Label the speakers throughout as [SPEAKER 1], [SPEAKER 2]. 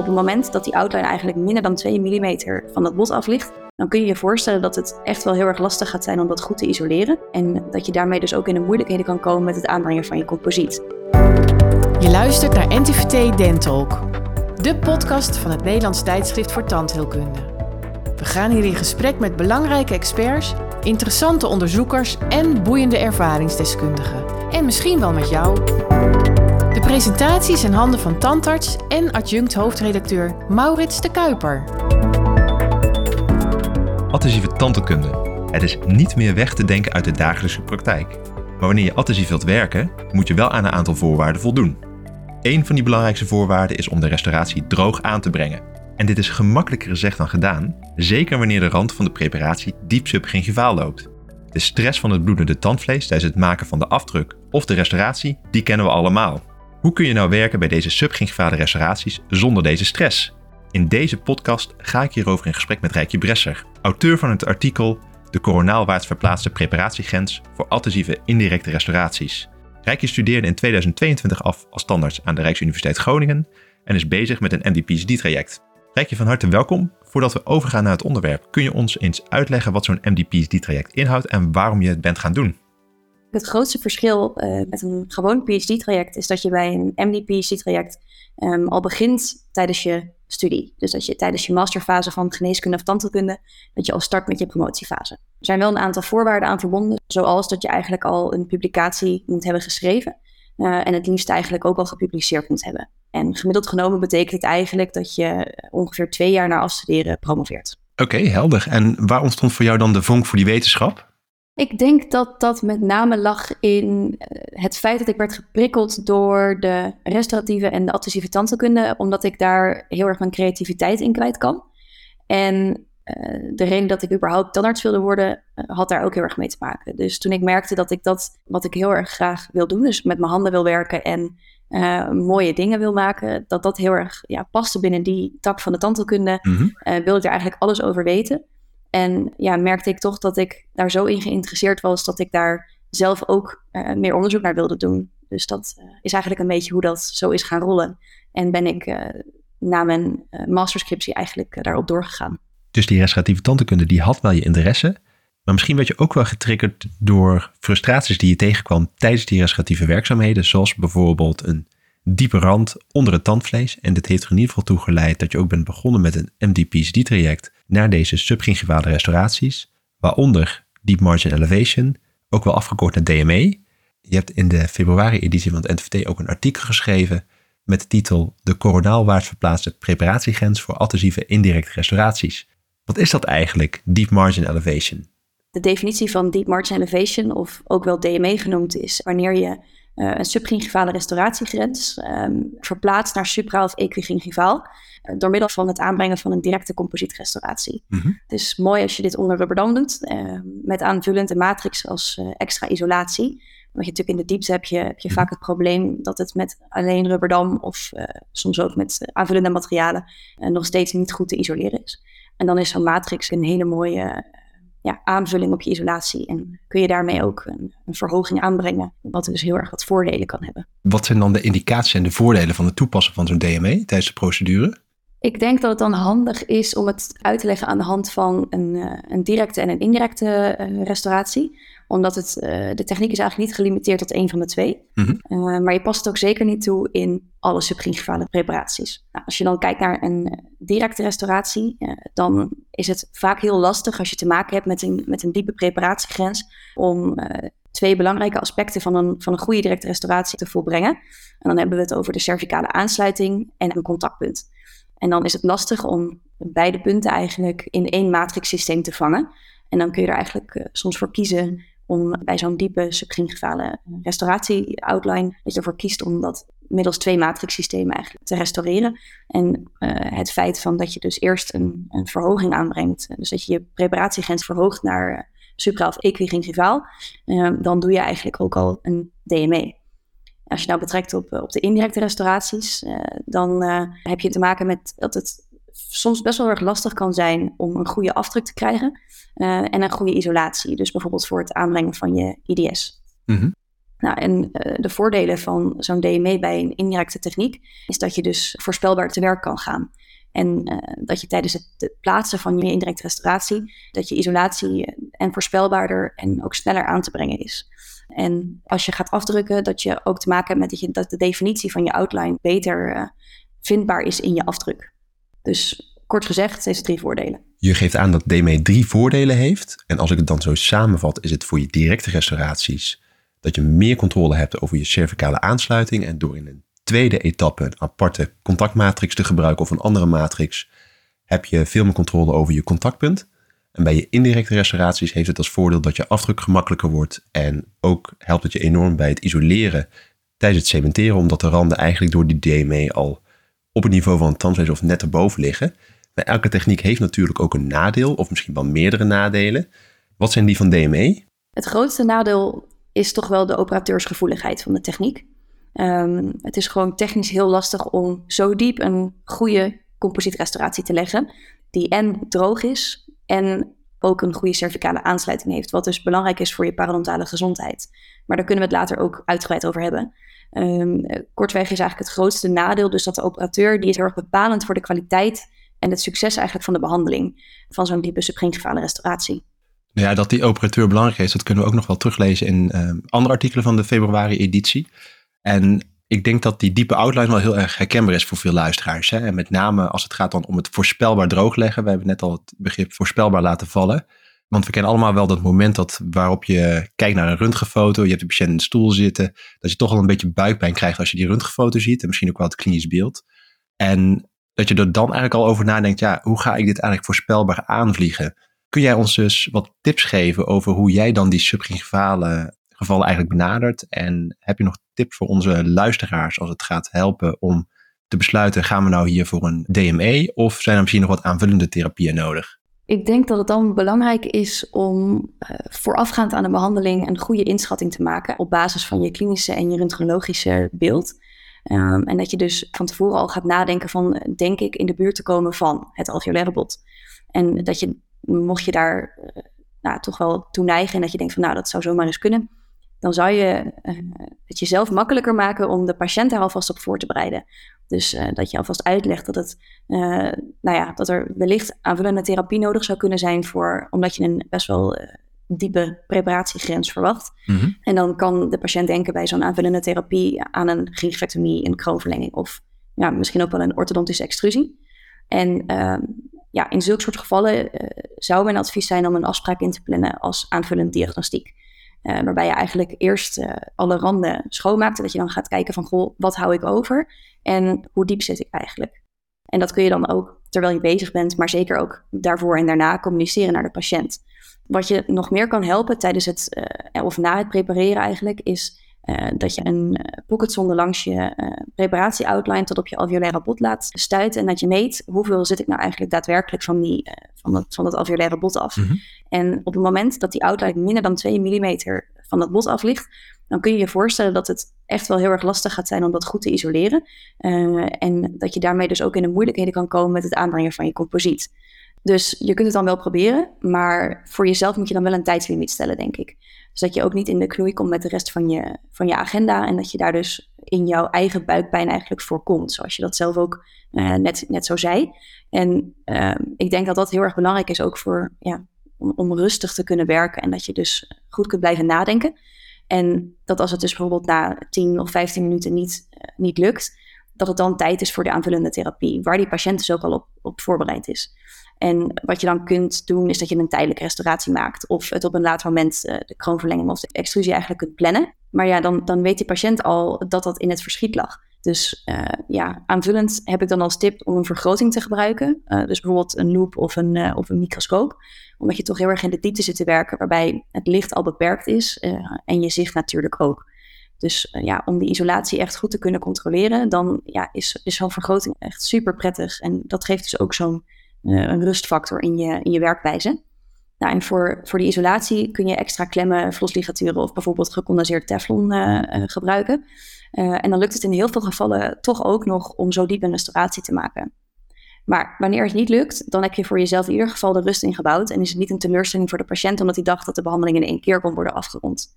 [SPEAKER 1] Op het moment dat die outline eigenlijk minder dan 2 mm van het bot af ligt, dan kun je je voorstellen dat het echt wel heel erg lastig gaat zijn om dat goed te isoleren. En dat je daarmee dus ook in de moeilijkheden kan komen met het aanbrengen van je composiet.
[SPEAKER 2] Je luistert naar NTVT Dentalk, de podcast van het Nederlands tijdschrift voor tandheelkunde. We gaan hier in gesprek met belangrijke experts, interessante onderzoekers en boeiende ervaringsdeskundigen. En misschien wel met jou. Presentaties in handen van tandarts en adjunct hoofdredacteur Maurits de Kuiper.
[SPEAKER 3] Adhesieve tandheelkunde. Het is niet meer weg te denken uit de dagelijkse praktijk. Maar wanneer je adhesief wilt werken, moet je wel aan een aantal voorwaarden voldoen. Een van die belangrijkste voorwaarden is om de restauratie droog aan te brengen. En dit is gemakkelijker gezegd dan gedaan, zeker wanneer de rand van de preparatie diep subgingivaal loopt. De stress van het bloedende tandvlees tijdens het maken van de afdruk of de restauratie, die kennen we allemaal. Hoe kun je nou werken bij deze subgingivale restauraties zonder deze stress? In deze podcast ga ik hierover in gesprek met Rijkje Bresser, auteur van het artikel De coronaalwaarts verplaatste preparatiegrens voor adhesieve indirecte restauraties. Rijkje studeerde in 2022 af als standaard aan de Rijksuniversiteit Groningen en is bezig met een MD-PhD-traject. Rijkje, van harte welkom. Voordat we overgaan naar het onderwerp, kun je ons eens uitleggen wat zo'n MD-PhD-traject inhoudt en waarom je het bent gaan doen?
[SPEAKER 1] Het grootste verschil uh, met een gewoon PhD-traject is dat je bij een MD-PhD-traject ehm, al begint tijdens je studie. Dus dat je tijdens je masterfase van geneeskunde of tandheelkunde, dat je al start met je promotiefase. Er zijn wel een aantal voorwaarden aan verbonden, zoals dat je eigenlijk al een publicatie moet hebben geschreven. Uh, en het liefst eigenlijk ook al gepubliceerd moet hebben. En gemiddeld genomen betekent het eigenlijk dat je ongeveer twee jaar na afstuderen promoveert.
[SPEAKER 3] Oké, helder. En waar ontstond voor jou dan de vonk voor die wetenschap?
[SPEAKER 1] Ik denk dat dat met name lag in eh, het feit dat ik werd geprikkeld door de restauratieve en de adhesieve tandheelkunde, omdat ik daar heel erg mijn creativiteit in kwijt kan. En uh, de reden dat ik überhaupt tandarts wilde worden, uh, had daar ook heel erg mee te maken. Dus toen ik merkte dat ik dat wat ik heel erg graag wil doen, dus met mijn handen wil werken en uh, mooie dingen wil maken, dat dat heel erg ja, paste binnen die tak van de tandheelkunde, mm -hmm. wilde ik er eigenlijk alles over weten. En ja, merkte ik toch dat ik daar zo in geïnteresseerd was dat ik daar zelf ook uh, meer onderzoek naar wilde doen. Dus dat uh, is eigenlijk een beetje hoe dat zo is gaan rollen. En ben ik uh, na mijn masterscriptie eigenlijk daarop doorgegaan.
[SPEAKER 3] Dus die restauratieve tandheelkunde, die had wel je interesse. Maar misschien werd je ook wel getriggerd door frustraties die je tegenkwam tijdens die restauratieve werkzaamheden. Zoals bijvoorbeeld een diepe rand onder het tandvlees. En dit heeft er in ieder geval toe geleid dat je ook bent begonnen met een MD-PhD-traject naar deze subgingivale restauraties, waaronder Deep Margin Elevation, ook wel afgekort naar DME. Je hebt in de februari-editie van het NVT ook een artikel geschreven met de titel De coronaalwaarts verplaatste preparatiegrens voor adhesieve indirecte restauraties. Wat is dat eigenlijk, Deep Margin Elevation?
[SPEAKER 1] De definitie van Deep Margin Elevation, of ook wel DME genoemd, is wanneer je uh, een subgingivale restauratiegrens um, verplaatst naar supra- of equigingivaal. Uh, door middel van het aanbrengen van een directe composietrestauratie. Mm -hmm. Het is mooi als je dit onder rubberdam doet, uh, met aanvullende matrix als extra isolatie. Want je natuurlijk in de diepte heb je, heb je mm -hmm. vaak het probleem dat het met alleen rubberdam of soms ook met aanvullende materialen nog steeds niet goed te isoleren is. En dan is zo'n matrix een hele mooie ja, aanvulling op je isolatie. En kun je daarmee ook een, een, verhoging aanbrengen, wat dus heel erg wat voordelen kan hebben.
[SPEAKER 3] Wat zijn dan de indicaties en de voordelen van het toepassen van zo'n DME tijdens de procedure?
[SPEAKER 1] Ik denk dat het dan handig is om het uit te leggen aan de hand van een, uh, een directe en een indirecte uh, restauratie omdat het, uh, de techniek is eigenlijk niet gelimiteerd tot één van de twee. Mm -hmm. uh, maar je past het ook zeker niet toe in alle subgingivale preparaties. Nou, als je dan kijkt naar een eh, directe restauratie, uh, dan is het vaak heel lastig als je te maken hebt met een, met een diepe preparatiegrens om twee belangrijke aspecten van een, van een goede directe restauratie te volbrengen. En dan hebben we het over de cervicale aansluiting en een contactpunt. En dan is het lastig om beide punten eigenlijk in één matrixsysteem te vangen. En dan kun je er eigenlijk soms voor kiezen om bij zo'n diepe subgingivale restauratie-outline, dat je ervoor kiest om dat middels twee matrixsystemen eigenlijk te restaureren. En uh, het feit van dat je dus eerst een, een, verhoging aanbrengt, dus dat je je preparatiegrens verhoogt naar supra- of equigingivaal, uh, dan doe je eigenlijk ook al een DME. Als je nou betrekt op, op de indirecte restauraties, dan heb je te maken met dat het soms best wel erg lastig kan zijn om een goede afdruk te krijgen uh, en een goede isolatie. Dus bijvoorbeeld voor het aanbrengen van je IDS. Mm -hmm. Nou, en de voordelen van zo'n DME bij een indirecte techniek is dat je dus voorspelbaar te werk kan gaan. En dat je tijdens het, plaatsen van je indirecte restauratie, dat je isolatie en voorspelbaarder en ook sneller aan te brengen is. En als je gaat afdrukken, dat je ook te maken hebt met dat, de definitie van je outline beter uh, vindbaar is in je afdruk. Dus kort gezegd, deze drie voordelen.
[SPEAKER 3] Je geeft aan dat DME drie voordelen heeft. En als ik het dan zo samenvat, is het voor je directe restauraties dat je meer controle hebt over je cervicale aansluiting. En door in een tweede etappe een aparte contactmatrix te gebruiken of een andere matrix, heb je veel meer controle over je contactpunt. En bij je indirecte restauraties heeft het als voordeel dat je afdruk gemakkelijker wordt. En ook helpt het je enorm bij het isoleren tijdens het cementeren, omdat de randen eigenlijk door die DME al op het niveau van een tandvlees of net erboven liggen. Maar elke techniek heeft natuurlijk ook een nadeel, of misschien wel meerdere nadelen. Wat zijn die van DME?
[SPEAKER 1] Het grootste nadeel is toch wel de operateursgevoeligheid van de techniek. Um, het is gewoon technisch heel lastig om zo diep een goede composietrestauratie te leggen, die en droog is en ook een goede cervicale aansluiting heeft, wat dus belangrijk is voor je parodontale gezondheid. Maar daar kunnen we het later ook uitgebreid over hebben. Um, kortweg is eigenlijk het grootste nadeel dus dat de operateur, die is heel erg bepalend voor de kwaliteit en het succes eigenlijk van de behandeling van zo'n diepe subgingivale restauratie.
[SPEAKER 3] Nou ja, dat die operateur belangrijk is, dat kunnen we ook nog wel teruglezen in uh, andere artikelen van de februari-editie. En ik denk dat die diepe outline wel heel erg herkenbaar is voor veel luisteraars. Hè? En met name als het gaat dan om het voorspelbaar droogleggen. We hebben net al het begrip voorspelbaar laten vallen. Want we kennen allemaal wel dat moment dat, waarop je kijkt naar een röntgenfoto. Je hebt de patiënt in de stoel zitten. Dat je toch al een beetje buikpijn krijgt als je die röntgenfoto ziet. En misschien ook wel het klinisch beeld. En dat je er dan eigenlijk al over nadenkt. Ja, hoe ga ik dit eigenlijk voorspelbaar aanvliegen? Kun jij ons dus wat tips geven over hoe jij dan die subgingivale gevallen eigenlijk benadert? En heb je nog tips voor onze luisteraars als het gaat helpen om te besluiten, gaan we nou hier voor een DME of zijn er misschien nog wat aanvullende therapieën nodig?
[SPEAKER 1] Ik denk dat het dan belangrijk is om uh, voorafgaand aan de behandeling een goede inschatting te maken op basis van je klinische en je röntgenologische beeld. Um, en dat je dus van tevoren al gaat nadenken van, denk ik in de buurt te komen van het alveolaire. En dat je, mocht je daar uh, nou, toch wel toe neigen en dat je denkt van, nou, dat zou zomaar eens kunnen, dan zou je uh, het jezelf makkelijker maken om de patiënt daar alvast op voor te bereiden. Dus uh, dat je alvast uitlegt dat, het, uh, nou ja, dat er wellicht aanvullende therapie nodig zou kunnen zijn voor, omdat je een best wel diepe preparatiegrens verwacht. Mm -hmm. En dan kan de patiënt denken bij zo'n aanvullende therapie aan een gingivectomie, een kroonverlenging of ja, misschien ook wel een orthodontische extrusie. En ehm, ja, in zulke soort gevallen zou mijn advies zijn om een afspraak in te plannen als aanvullend diagnostiek. Uh, waarbij je eigenlijk eerst uh, alle randen schoonmaakt. Dat je dan gaat kijken van, goh, wat hou ik over? En hoe diep zit ik eigenlijk? En dat kun je dan ook, terwijl je bezig bent, maar zeker ook daarvoor en daarna communiceren naar de patiënt. Wat je nog meer kan helpen tijdens het, uh, of na het prepareren eigenlijk, is dat je een pocketzonde langs je preparatie-outline tot op je alveolaire bot laat stuiten. En dat je meet hoeveel zit ik nou eigenlijk daadwerkelijk van, die, van, dat, van dat alveolaire bot af. Mm -hmm. En op het moment dat die outline minder dan 2 mm van dat bot af ligt, dan kun je je voorstellen dat het echt wel heel erg lastig gaat zijn om dat goed te isoleren. En dat je daarmee dus ook in de moeilijkheden kan komen met het aanbrengen van je composiet. Dus je kunt het dan wel proberen, maar voor jezelf moet je dan wel een tijdslimiet stellen, denk ik. Dus dat je ook niet in de knoei komt met de rest van je, van je agenda en dat je daar dus in jouw eigen buikpijn eigenlijk voorkomt, zoals je dat zelf ook uh, net, net zo zei. En uh, ik denk dat dat heel erg belangrijk is ook voor ja, om, om rustig te kunnen werken en dat je dus goed kunt blijven nadenken. En dat als het dus bijvoorbeeld na 10 of 15 minuten niet, uh, niet lukt, dat het dan tijd is voor de aanvullende therapie, waar die patiënt dus ook al op, op voorbereid is. En wat je dan kunt doen, is dat je een tijdelijke restauratie maakt. Of het op een later moment uh, de kroonverlenging of de extrusie eigenlijk kunt plannen. Maar ja, dan, dan weet die patiënt al dat dat in het verschiet lag. Dus uh, ja, aanvullend heb ik dan als tip om een vergroting te gebruiken. Uh, dus bijvoorbeeld een loop of een, of een microscoop. Omdat je toch heel erg in de diepte zit te werken, waarbij het licht al beperkt is en je zicht natuurlijk ook. Dus ja, om die isolatie echt goed te kunnen controleren, dan ja, is, is zo'n vergroting echt super prettig. En dat geeft dus ook zo'n een rustfactor in je, in je werkwijze. Nou, en voor, voor die isolatie kun je extra klemmen, vlosligaturen of bijvoorbeeld gecondenseerd teflon gebruiken. Uh, en dan lukt het in heel veel gevallen toch ook nog om zo diep een restauratie te maken. Maar wanneer het niet lukt, dan heb je voor jezelf in ieder geval de rust ingebouwd. En is het niet een teleurstelling voor de patiënt, omdat hij dacht dat de behandeling in één keer kon worden afgerond.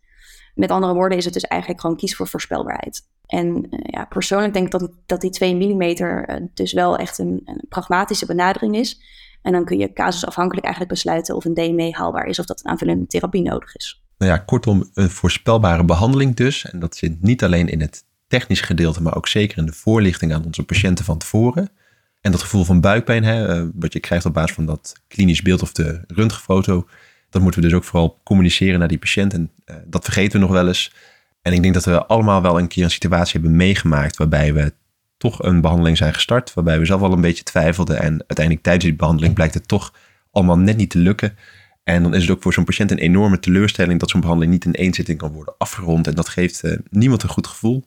[SPEAKER 1] Met andere woorden is het dus eigenlijk gewoon kies voor voorspelbaarheid. En uh, ja, persoonlijk denk ik dat, dat die 2 mm dus wel echt een, een, pragmatische benadering is. En dan kun je casusafhankelijk eigenlijk besluiten of een DME haalbaar is of dat een aanvullende therapie nodig is.
[SPEAKER 3] Nou ja, kortom, een voorspelbare behandeling dus. En dat zit niet alleen in het technische gedeelte, maar ook zeker in de voorlichting aan onze patiënten van tevoren. En dat gevoel van buikpijn, hè, eh, wat je krijgt op basis van dat klinisch beeld of de röntgenfoto, dat moeten we dus ook vooral communiceren naar die patiënt. En uh, dat vergeten we nog wel eens. En ik denk dat we allemaal wel een keer een situatie hebben meegemaakt waarbij we toch een behandeling zijn gestart, waarbij we zelf al een beetje twijfelden. En uiteindelijk tijdens die behandeling blijkt het toch allemaal net niet te lukken. En dan is het ook voor zo'n patiënt een enorme teleurstelling dat zo'n behandeling niet in één zitting kan worden afgerond. En dat geeft uh, niemand een goed gevoel.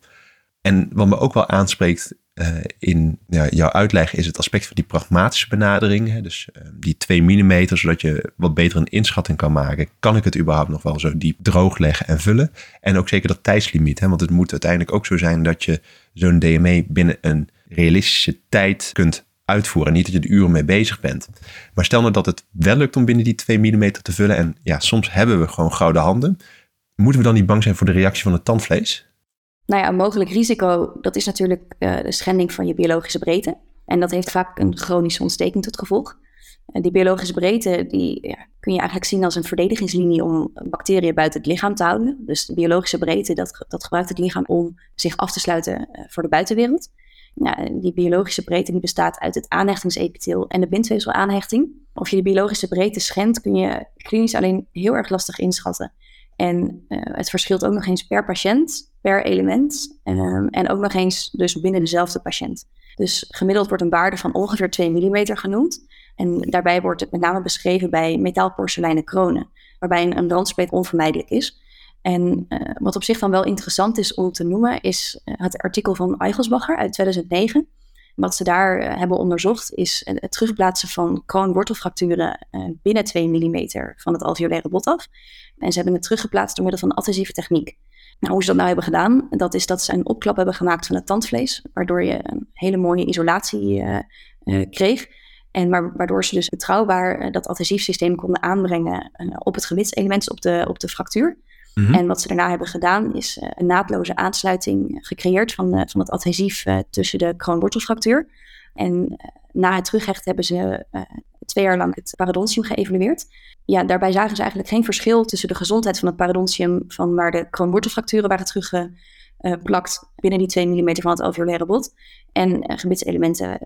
[SPEAKER 3] En wat me ook wel aanspreekt uh, in ja, jouw uitleg is het aspect van die pragmatische benadering. Hè? Dus uh, die 2 mm, zodat je wat beter een inschatting kan maken. Kan ik het überhaupt nog wel zo diep droogleggen en vullen? En ook zeker dat tijdslimiet. Hè? Want het moet uiteindelijk ook zo zijn dat je zo'n DME binnen een realistische tijd kunt uitvoeren. Niet dat je er uren mee bezig bent. Maar stel nou dat het wel lukt om binnen die 2 mm te vullen. En ja, soms hebben we gewoon gouden handen. Moeten we dan niet bang zijn voor de reactie van het tandvlees?
[SPEAKER 1] Nou ja, een mogelijk risico, dat is natuurlijk uh, de schending van je biologische breedte. En dat heeft vaak een chronische ontsteking tot gevolg. En die biologische breedte die, ja, kun je eigenlijk zien als een verdedigingslinie om bacteriën buiten het lichaam te houden. Dus de biologische breedte, dat, dat gebruikt het lichaam om zich af te sluiten uh, voor de buitenwereld. Ja, die biologische breedte die bestaat uit het aanhechtingsepitheel en de bindweefselaanhechting. Of je de biologische breedte schendt, kun je klinisch alleen heel erg lastig inschatten. En uh, het verschilt ook nog eens per patiënt per element. Um, en ook nog eens dus binnen dezelfde patiënt. Dus gemiddeld wordt een waarde van ongeveer 2 mm genoemd. En daarbij wordt het met name beschreven bij metaalporseleinen kronen, waarbij een, een brandspleet onvermijdelijk is. En uh, wat op zich dan wel interessant is om te noemen, is uh, het artikel van Eigelsbacher uit 2009. Wat ze daar uh, hebben onderzocht, is het terugplaatsen van kroonwortelfracturen binnen 2 mm van het alveolaire bot af. En ze hebben het teruggeplaatst door middel van adhesieve techniek. Nou, hoe ze dat nou hebben gedaan, dat is dat ze een opklap hebben gemaakt van het tandvlees, waardoor je een hele mooie isolatie uh, uh, kreeg. En waardoor ze dus betrouwbaar uh, dat adhesiefsysteem konden aanbrengen op het gebitselement, dus op de, op de fractuur. -hmm. En wat ze daarna hebben gedaan, is een naadloze aansluiting gecreëerd van, van het adhesief tussen de kroonwortelfractuur. En na het terughechten hebben ze twee jaar lang het parodontium geëvalueerd ja, daarbij zagen ze eigenlijk geen verschil tussen de gezondheid van het parodontium, van waar de kroonwortelfracturen waren teruggeplakt binnen die 2 mm van het alveolaire bot, en gebitselementen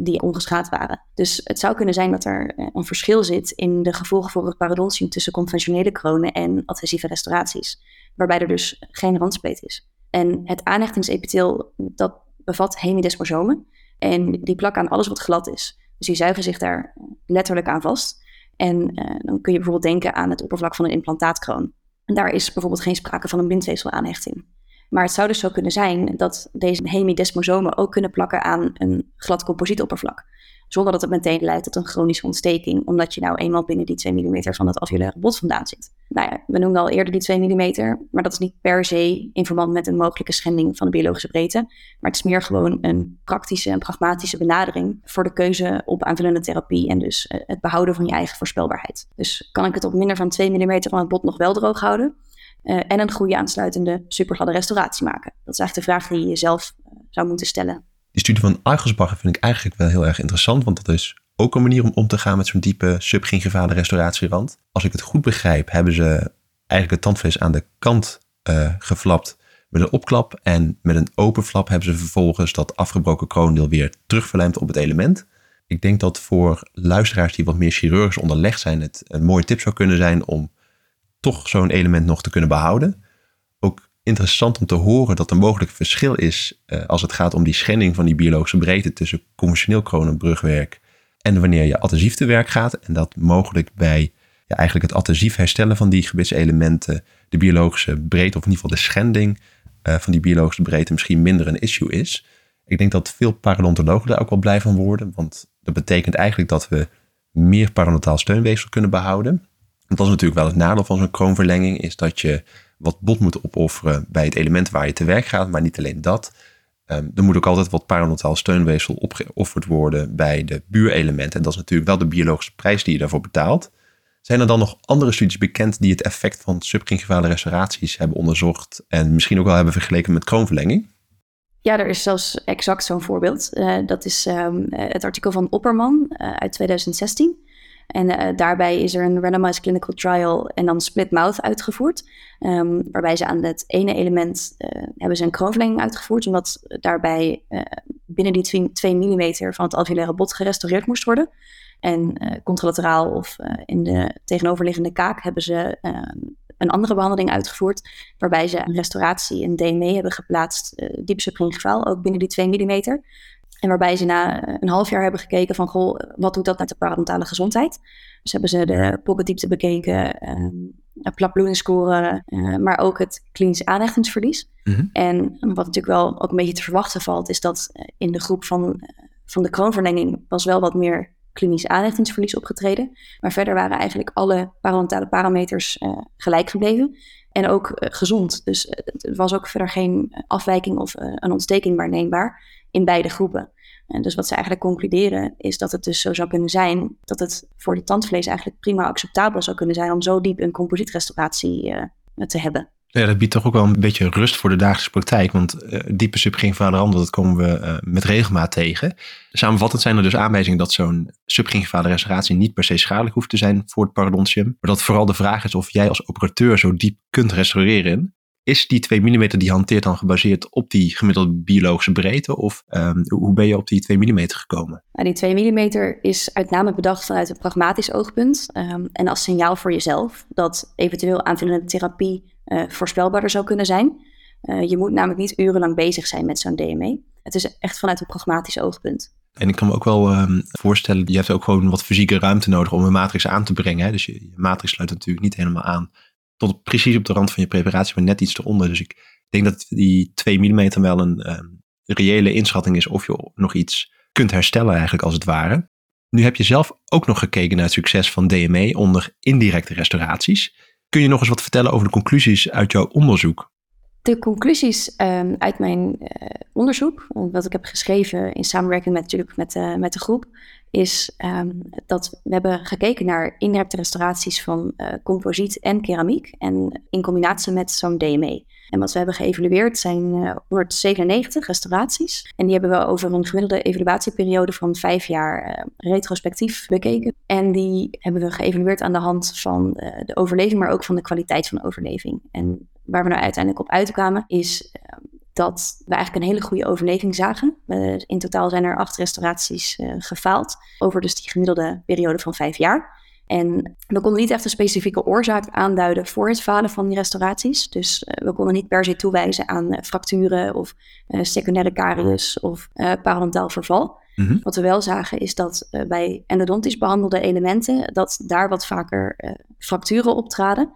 [SPEAKER 1] die ongeschaad waren. Dus het zou kunnen zijn dat er uh, een verschil zit in de gevolgen voor het parodontium tussen conventionele kronen en adhesieve restauraties, waarbij er dus geen randspleet is. En het aanhechtingsepitheel, dat bevat hemidesmosomen en die plakken aan alles wat glad is. Dus die zuigen zich daar letterlijk aan vast. En uh, dan kun je bijvoorbeeld denken aan het oppervlak van een implantaatkroon. En daar is bijvoorbeeld geen sprake van een bindweefselaanhechting. Maar het zou dus zo kunnen zijn dat deze hemidesmosomen ook kunnen plakken aan een glad composietoppervlak zonder dat het meteen leidt tot een chronische ontsteking, omdat je nou eenmaal binnen die 2 mm van het alveolaire bot vandaan zit. Nou ja, we noemden al eerder die 2 mm, maar dat is niet per se in verband met een mogelijke schending van de biologische breedte, maar het is meer gewoon een praktische en pragmatische benadering voor de keuze op aanvullende therapie en dus eh, het behouden van je eigen voorspelbaarheid. Dus kan ik het op minder van 2 mm van het bot nog wel droog houden? Uh, en een goede aansluitende supergladde restauratie maken? Dat is eigenlijk de vraag die je jezelf uh, zou moeten stellen
[SPEAKER 3] die studie van Argusbacher vind ik eigenlijk wel heel erg interessant, want dat is ook een manier om om te gaan met zo'n diepe subgingivale restauratierand. Als ik het goed begrijp, hebben ze eigenlijk het tandvlees aan de kant uh, geflapt met een opklap. En met een open flap hebben ze vervolgens dat afgebroken kroondeel weer terugverlijmd op het element. Ik denk dat voor luisteraars die wat meer chirurgisch onderlegd zijn, het een mooie tip zou kunnen zijn om toch zo'n element nog te kunnen behouden. Ook interessant om te horen dat er mogelijk verschil is uh, als het gaat om die schending van die biologische breedte tussen conventioneel kronenbrugwerk en wanneer je adhesief te werk gaat. En dat mogelijk bij ja, eigenlijk het adhesief herstellen van die gebitselementen de biologische breedte, of in ieder geval de schending uh, van die biologische breedte misschien minder een issue is. Ik denk dat veel parodontologen daar ook wel blij van worden, want dat betekent eigenlijk dat we meer parodontaal steunweefsel kunnen behouden. Dat is natuurlijk wel het nadeel van zo'n kroonverlenging, is dat je wat bot moeten opofferen bij het element waar je te werk gaat. Maar niet alleen dat. Um, er moet ook altijd wat parodontaal steunweefsel opgeofferd worden bij de buurelementen. En dat is natuurlijk wel de biologische prijs die je daarvoor betaalt. Zijn er dan nog andere studies bekend die het effect van subgingivale restauraties hebben onderzocht en misschien ook wel hebben vergeleken met kroonverlenging?
[SPEAKER 1] Ja, er is zelfs exact zo'n voorbeeld. Uh, dat is um, het artikel van Opperman uh, uit 2016. En uh, daarbij is er een randomized clinical trial en dan split mouth uitgevoerd. Um, waarbij ze aan het ene element hebben ze een kroonverlenging uitgevoerd, omdat daarbij binnen die 2 mm van het alveolaire bot gerestaureerd moest worden. En contralateraal of in de tegenoverliggende kaak hebben ze ehm, een andere behandeling uitgevoerd, waarbij ze een restauratie, een DME hebben geplaatst, uh, diep ook binnen die 2 mm. En waarbij ze na eh, een half jaar hebben gekeken van, goh, wat doet dat met de parodontale gezondheid? Dus hebben ze de pocketdiepte bekeken, um, uh, maar ook het klinisch aanhechtingsverlies. Mhm. En wat natuurlijk wel ook een beetje te verwachten valt, is dat in de groep van, van de kroonverlenging was wel wat meer klinisch aanhechtingsverlies opgetreden. Maar verder waren eigenlijk alle parodontale parameters uh, gelijk gebleven. En ook uh, gezond. Dus uh, er was ook verder geen afwijking of een ontsteking waarneembaar in beide groepen. En dus wat ze eigenlijk concluderen is dat het dus zo zou kunnen zijn dat het voor de tandvlees eigenlijk prima acceptabel zou kunnen zijn om zo diep een composietrestauratie te hebben.
[SPEAKER 3] Ja, dat biedt toch ook wel een beetje rust voor de dagelijkse praktijk. Want uh, diepe subgingivale randen, dat komen we uh, met regelmaat tegen. Samenvattend zijn er dus aanwijzingen dat zo'n subgingivale restauratie niet per se schadelijk hoeft te zijn voor het parodontium. Maar dat vooral de vraag is of jij als operateur zo diep kunt restaureren. Is die 2 mm die je hanteert dan gebaseerd op die gemiddelde biologische breedte? Of um, hoe ben je op die 2 mm gekomen?
[SPEAKER 1] Nou, die 2 mm is uit name bedacht vanuit een pragmatisch oogpunt. Um, en als signaal voor jezelf dat eventueel aanvullende therapie uh, voorspelbaarder zou kunnen zijn. Uh, je moet namelijk niet urenlang bezig zijn met zo'n DME. Het is echt vanuit een pragmatisch oogpunt.
[SPEAKER 3] En ik kan me ook wel um, voorstellen, je hebt ook gewoon wat fysieke ruimte nodig om een matrix aan te brengen. Hè? Dus je, je matrix sluit natuurlijk niet helemaal aan tot precies op de rand van je preparatie, maar net iets eronder. Dus ik denk dat die 2 mm wel een um, reële inschatting is of je nog iets kunt herstellen eigenlijk als het ware. Nu heb je zelf ook nog gekeken naar het succes van DME onder indirecte restauraties. Kun je nog eens wat vertellen over de conclusies uit jouw onderzoek?
[SPEAKER 1] De conclusies um, uit mijn uh, onderzoek, wat ik heb geschreven in samenwerking met, natuurlijk met, uh, met de groep, is um, dat we hebben gekeken naar indirecte restauraties van uh, composiet en keramiek en in combinatie met zo'n DME. En wat we hebben geëvalueerd zijn uh, 197 restauraties. En die hebben we over een gemiddelde evaluatieperiode van vijf jaar uh, retrospectief bekeken. En die hebben we geëvalueerd aan de hand van de overleving, maar ook van de kwaliteit van de overleving. En waar we nou uiteindelijk op uitkwamen is dat we eigenlijk een hele goede overleving zagen. in totaal zijn er acht restauraties uh, gefaald over dus die gemiddelde periode van vijf jaar. En we konden niet echt een specifieke oorzaak aanduiden voor het falen van die restauraties. Dus uh, we konden niet per se toewijzen aan uh, fracturen of secundaire caries of parodontaal verval. Mm -hmm. Wat we wel zagen is dat bij endodontisch behandelde elementen, dat daar wat vaker fracturen optraden.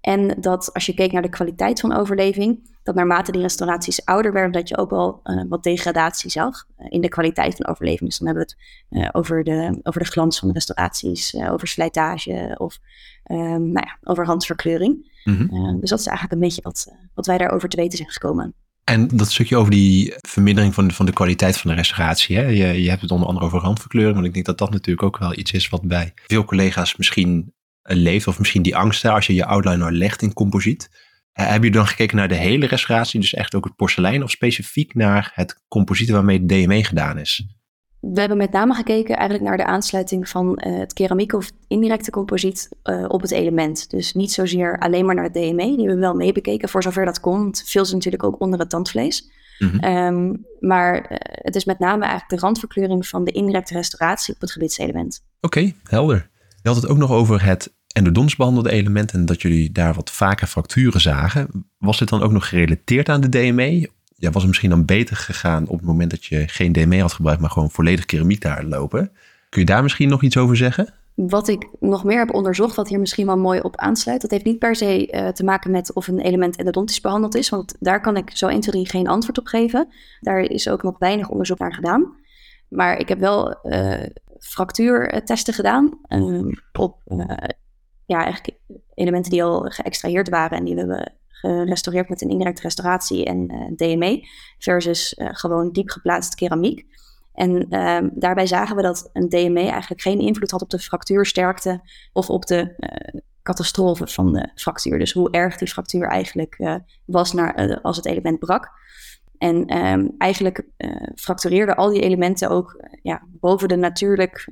[SPEAKER 1] En dat als je keek naar de kwaliteit van overleving, dat naarmate die restauraties ouder werden, dat je ook wel uh, wat degradatie zag uh, in de kwaliteit van overleving. Dus dan hebben we het uh, over, de, over de glans van de restauraties, over slijtage of um, nou ja, over handverkleuring. Mm -hmm. dus dat is eigenlijk een beetje wat, wat wij daarover te weten zijn gekomen.
[SPEAKER 3] En dat stukje over die vermindering van, van de kwaliteit van de restauratie. Hè? Je, je hebt het onder andere over randverkleuring. Want ik denk dat dat natuurlijk ook wel iets is wat bij veel collega's misschien leeft. Of misschien die angst als je je outliner legt in composiet. Uh, heb je dan gekeken naar de hele restauratie, dus echt ook het porselein, of specifiek naar het composiet waarmee het DME gedaan is?
[SPEAKER 1] We hebben met name gekeken eigenlijk naar de aansluiting van uh, het keramiek of indirecte composiet uh, op het element. Dus niet zozeer alleen maar naar het DME, die hebben we wel meebekeken voor zover dat kon. Veel is natuurlijk ook onder het tandvlees. Mm -hmm. um, maar uh, het is met name eigenlijk de randverkleuring van de indirecte restauratie op het gebitselement.
[SPEAKER 3] Oké, okay, helder. Je had het ook nog over het endodontisch behandelde element en dat jullie daar wat vaker fracturen zagen. Was dit dan ook nog gerelateerd aan de DME? Ja, was het misschien dan beter gegaan op het moment dat je geen DME had gebruikt, maar gewoon volledig keramiek daar lopen? Kun je daar misschien nog iets over zeggen?
[SPEAKER 1] Wat ik nog meer heb onderzocht, wat hier misschien wel mooi op aansluit, dat heeft niet per se uh, te maken met of een element endodontisch behandeld is, want daar kan ik zo 1, 2, 3 geen antwoord op geven. Daar is ook nog weinig onderzoek naar gedaan. Maar ik heb wel uh, fractuurtesten gedaan uh, op ja, eigenlijk elementen die al geëxtraheerd waren en die we hebben gerestaureerd met een indirecte restauratie en uh, DME versus uh, gewoon diep geplaatst keramiek. En ehm, daarbij zagen we dat een DME eigenlijk geen invloed had op de fractuursterkte of op de uh, catastrofe van de fractuur. Dus hoe erg die fractuur eigenlijk was naar, als het element brak. En um, eigenlijk fractureerden al die elementen ook ja, boven de natuurlijk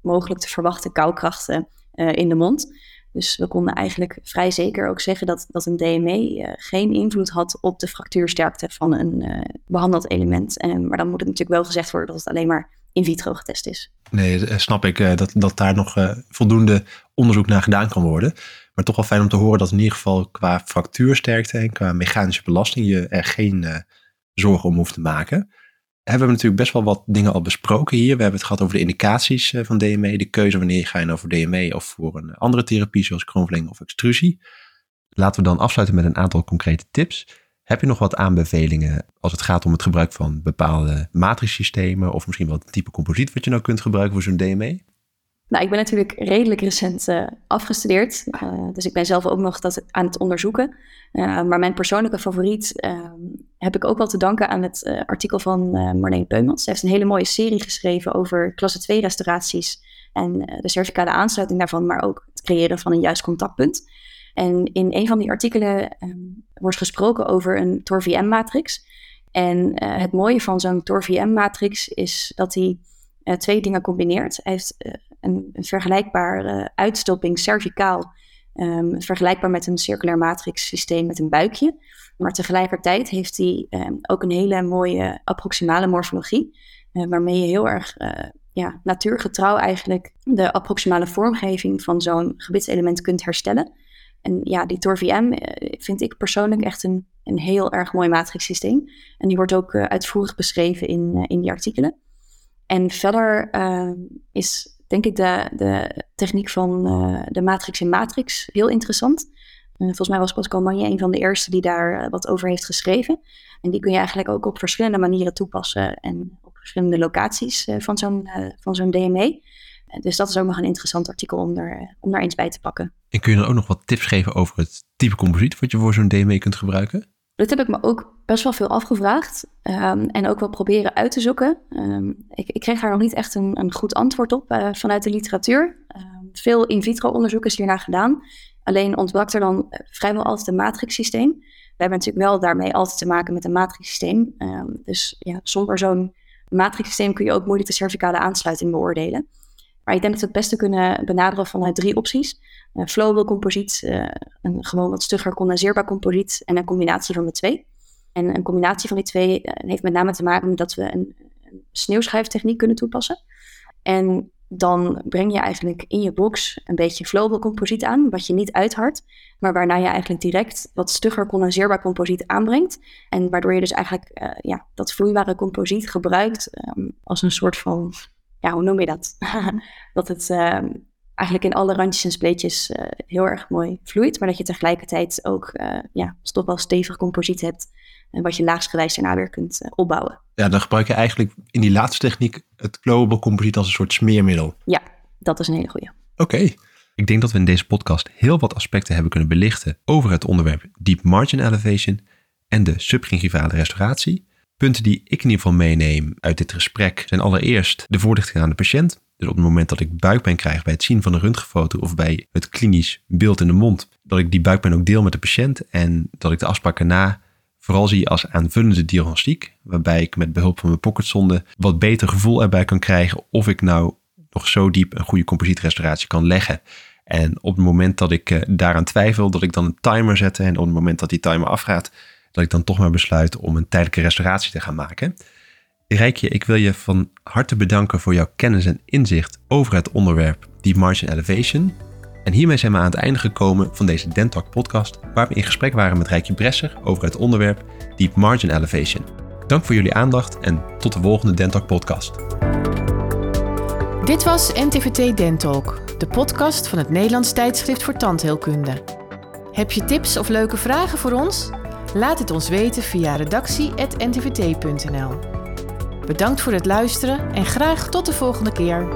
[SPEAKER 1] mogelijk te verwachten koukrachten in de mond. Dus we konden eigenlijk vrij zeker ook zeggen dat, dat een DME uh, geen invloed had op de fractuursterkte van een uh, behandeld element. En, maar dan moet het natuurlijk wel gezegd worden dat het alleen maar in vitro getest is.
[SPEAKER 3] Nee, eh, snap ik dat, dat daar nog voldoende onderzoek naar gedaan kan worden. Maar toch wel fijn om te horen dat in ieder geval qua fractuursterkte en qua mechanische belasting je er geen zorgen om hoeft te maken hebben we natuurlijk best wel wat dingen al besproken hier. We hebben het gehad over de indicaties eh, van DME, de keuze wanneer je gaat over DME of voor een andere therapie zoals kroonverlenging of extrusie. Laten we dan afsluiten met een aantal concrete tips. Heb je nog wat aanbevelingen als het gaat om het gebruik van bepaalde matrixsystemen of misschien wel het type composiet wat je nou kunt gebruiken voor zo'n DME?
[SPEAKER 1] Nou, ik ben natuurlijk redelijk recent uh, afgestudeerd. Uh, dus ik ben zelf ook nog dat aan het onderzoeken. Uh, maar mijn persoonlijke favoriet ehm, heb ik ook wel te danken aan het artikel van Marleen Peumans. Ze heeft een hele mooie serie geschreven over klasse 2 restauraties en de cervicale aansluiting daarvan, maar ook het creëren van een juist contactpunt. En in een van die artikelen um, wordt gesproken over een TOR-VM-matrix. En het mooie van zo'n TOR-VM-matrix is dat hij twee dingen combineert. Hij heeft een, een vergelijkbare uitstopping cervicaal. Um, vergelijkbaar met een circulair matrix systeem met een buikje. Maar tegelijkertijd heeft hij um, ook een hele mooie approximale morfologie. Waarmee je heel erg ja, natuurgetrouw eigenlijk de approximale vormgeving van zo'n gebitselement kunt herstellen. En ja, die TOR-VM vind ik persoonlijk echt een, een heel erg mooi matrixsysteem. En die wordt ook uitvoerig beschreven in, in die artikelen. En verder ehm, is denk ik de, de techniek van uh, de matrix in matrix heel interessant. Uh, volgens mij was Pascal Magne een van de eerste die daar uh, wat over heeft geschreven. En die kun je eigenlijk ook op verschillende manieren toepassen en op verschillende locaties van zo'n van zo'n DME. Dus dat is ook nog een interessant artikel om, er, om daar eens bij te pakken.
[SPEAKER 3] En kun je dan ook nog wat tips geven over het type composiet wat je voor zo'n DME kunt gebruiken?
[SPEAKER 1] Dat heb ik me ook best wel veel afgevraagd um, en ook wel proberen uit te zoeken. Um, ik, ik, kreeg daar nog niet echt een, een goed antwoord op uh, vanuit de literatuur. Um, veel in vitro onderzoek is hiernaar gedaan. Alleen ontbrak er dan eh, vrijwel altijd een matrixsysteem. We hebben natuurlijk wel daarmee altijd te maken met een matrixsysteem. dus ja, zonder zo'n matrixsysteem kun je ook moeilijk de cervicale aansluiting beoordelen. Maar ik denk dat we het beste kunnen benaderen vanuit drie opties. Uh, flowable composiet, uh, een gewoon wat stugger condenseerbaar composiet en een combinatie van de twee. En een combinatie van die twee uh, heeft met name te maken met dat we een, een sneeuwschuiftechniek kunnen toepassen. En dan breng je eigenlijk in je box een beetje flowable composiet aan, wat je niet uithardt, maar waarna je eigenlijk direct wat stugger condenseerbaar composiet aanbrengt. En waardoor je dus eigenlijk ja, dat vloeibare composiet gebruikt um, als een soort van ja, hoe noem je dat? dat het uh, eigenlijk in alle randjes en spleetjes uh, heel erg mooi vloeit, maar dat je tegelijkertijd ook uh, ja, toch wel stevig composiet hebt en wat je laagsgewijs daarna weer kunt eh, opbouwen.
[SPEAKER 3] Ja, dan gebruik je eigenlijk in die laatste techniek het global composiet als een soort smeermiddel.
[SPEAKER 1] Ja, dat is een hele goede.
[SPEAKER 3] Oké. Ik denk dat we in deze podcast heel wat aspecten hebben kunnen belichten over het onderwerp deep margin elevation en de subgingivale restauratie. Punten die ik in ieder geval meeneem uit dit gesprek zijn allereerst de voorlichting aan de patiënt. Dus op het moment dat ik buikpijn krijg bij het zien van een röntgenfoto of bij het klinisch beeld in de mond, dat ik die buikpijn ook deel met de patiënt en dat ik de afspraak erna vooral zie als aanvullende diagnostiek, waarbij ik met behulp van mijn pocketsonde wat beter gevoel erbij kan krijgen of ik nou nog zo diep een goede composietrestauratie kan leggen. En op het moment dat ik uh, daaraan twijfel, dat ik dan een timer zet en op het moment dat die timer afgaat, dat ik dan toch maar besluit om een tijdelijke restauratie te gaan maken. Rijkje, ik wil je van harte bedanken voor jouw kennis en inzicht over het onderwerp Deep Margin Elevation. En hiermee zijn we aan het einde gekomen van deze Dentalk podcast, waar we in gesprek waren met Rijkje Bresser over het onderwerp Deep Margin Elevation. Dank voor jullie aandacht en tot de volgende Dentalk podcast.
[SPEAKER 2] Dit was NTVT Dentalk, de podcast van het Nederlands tijdschrift voor tandheelkunde. Heb je tips of leuke vragen voor ons? Laat het ons weten via redactie.ntvt.nl. Bedankt voor het luisteren en graag tot de volgende keer.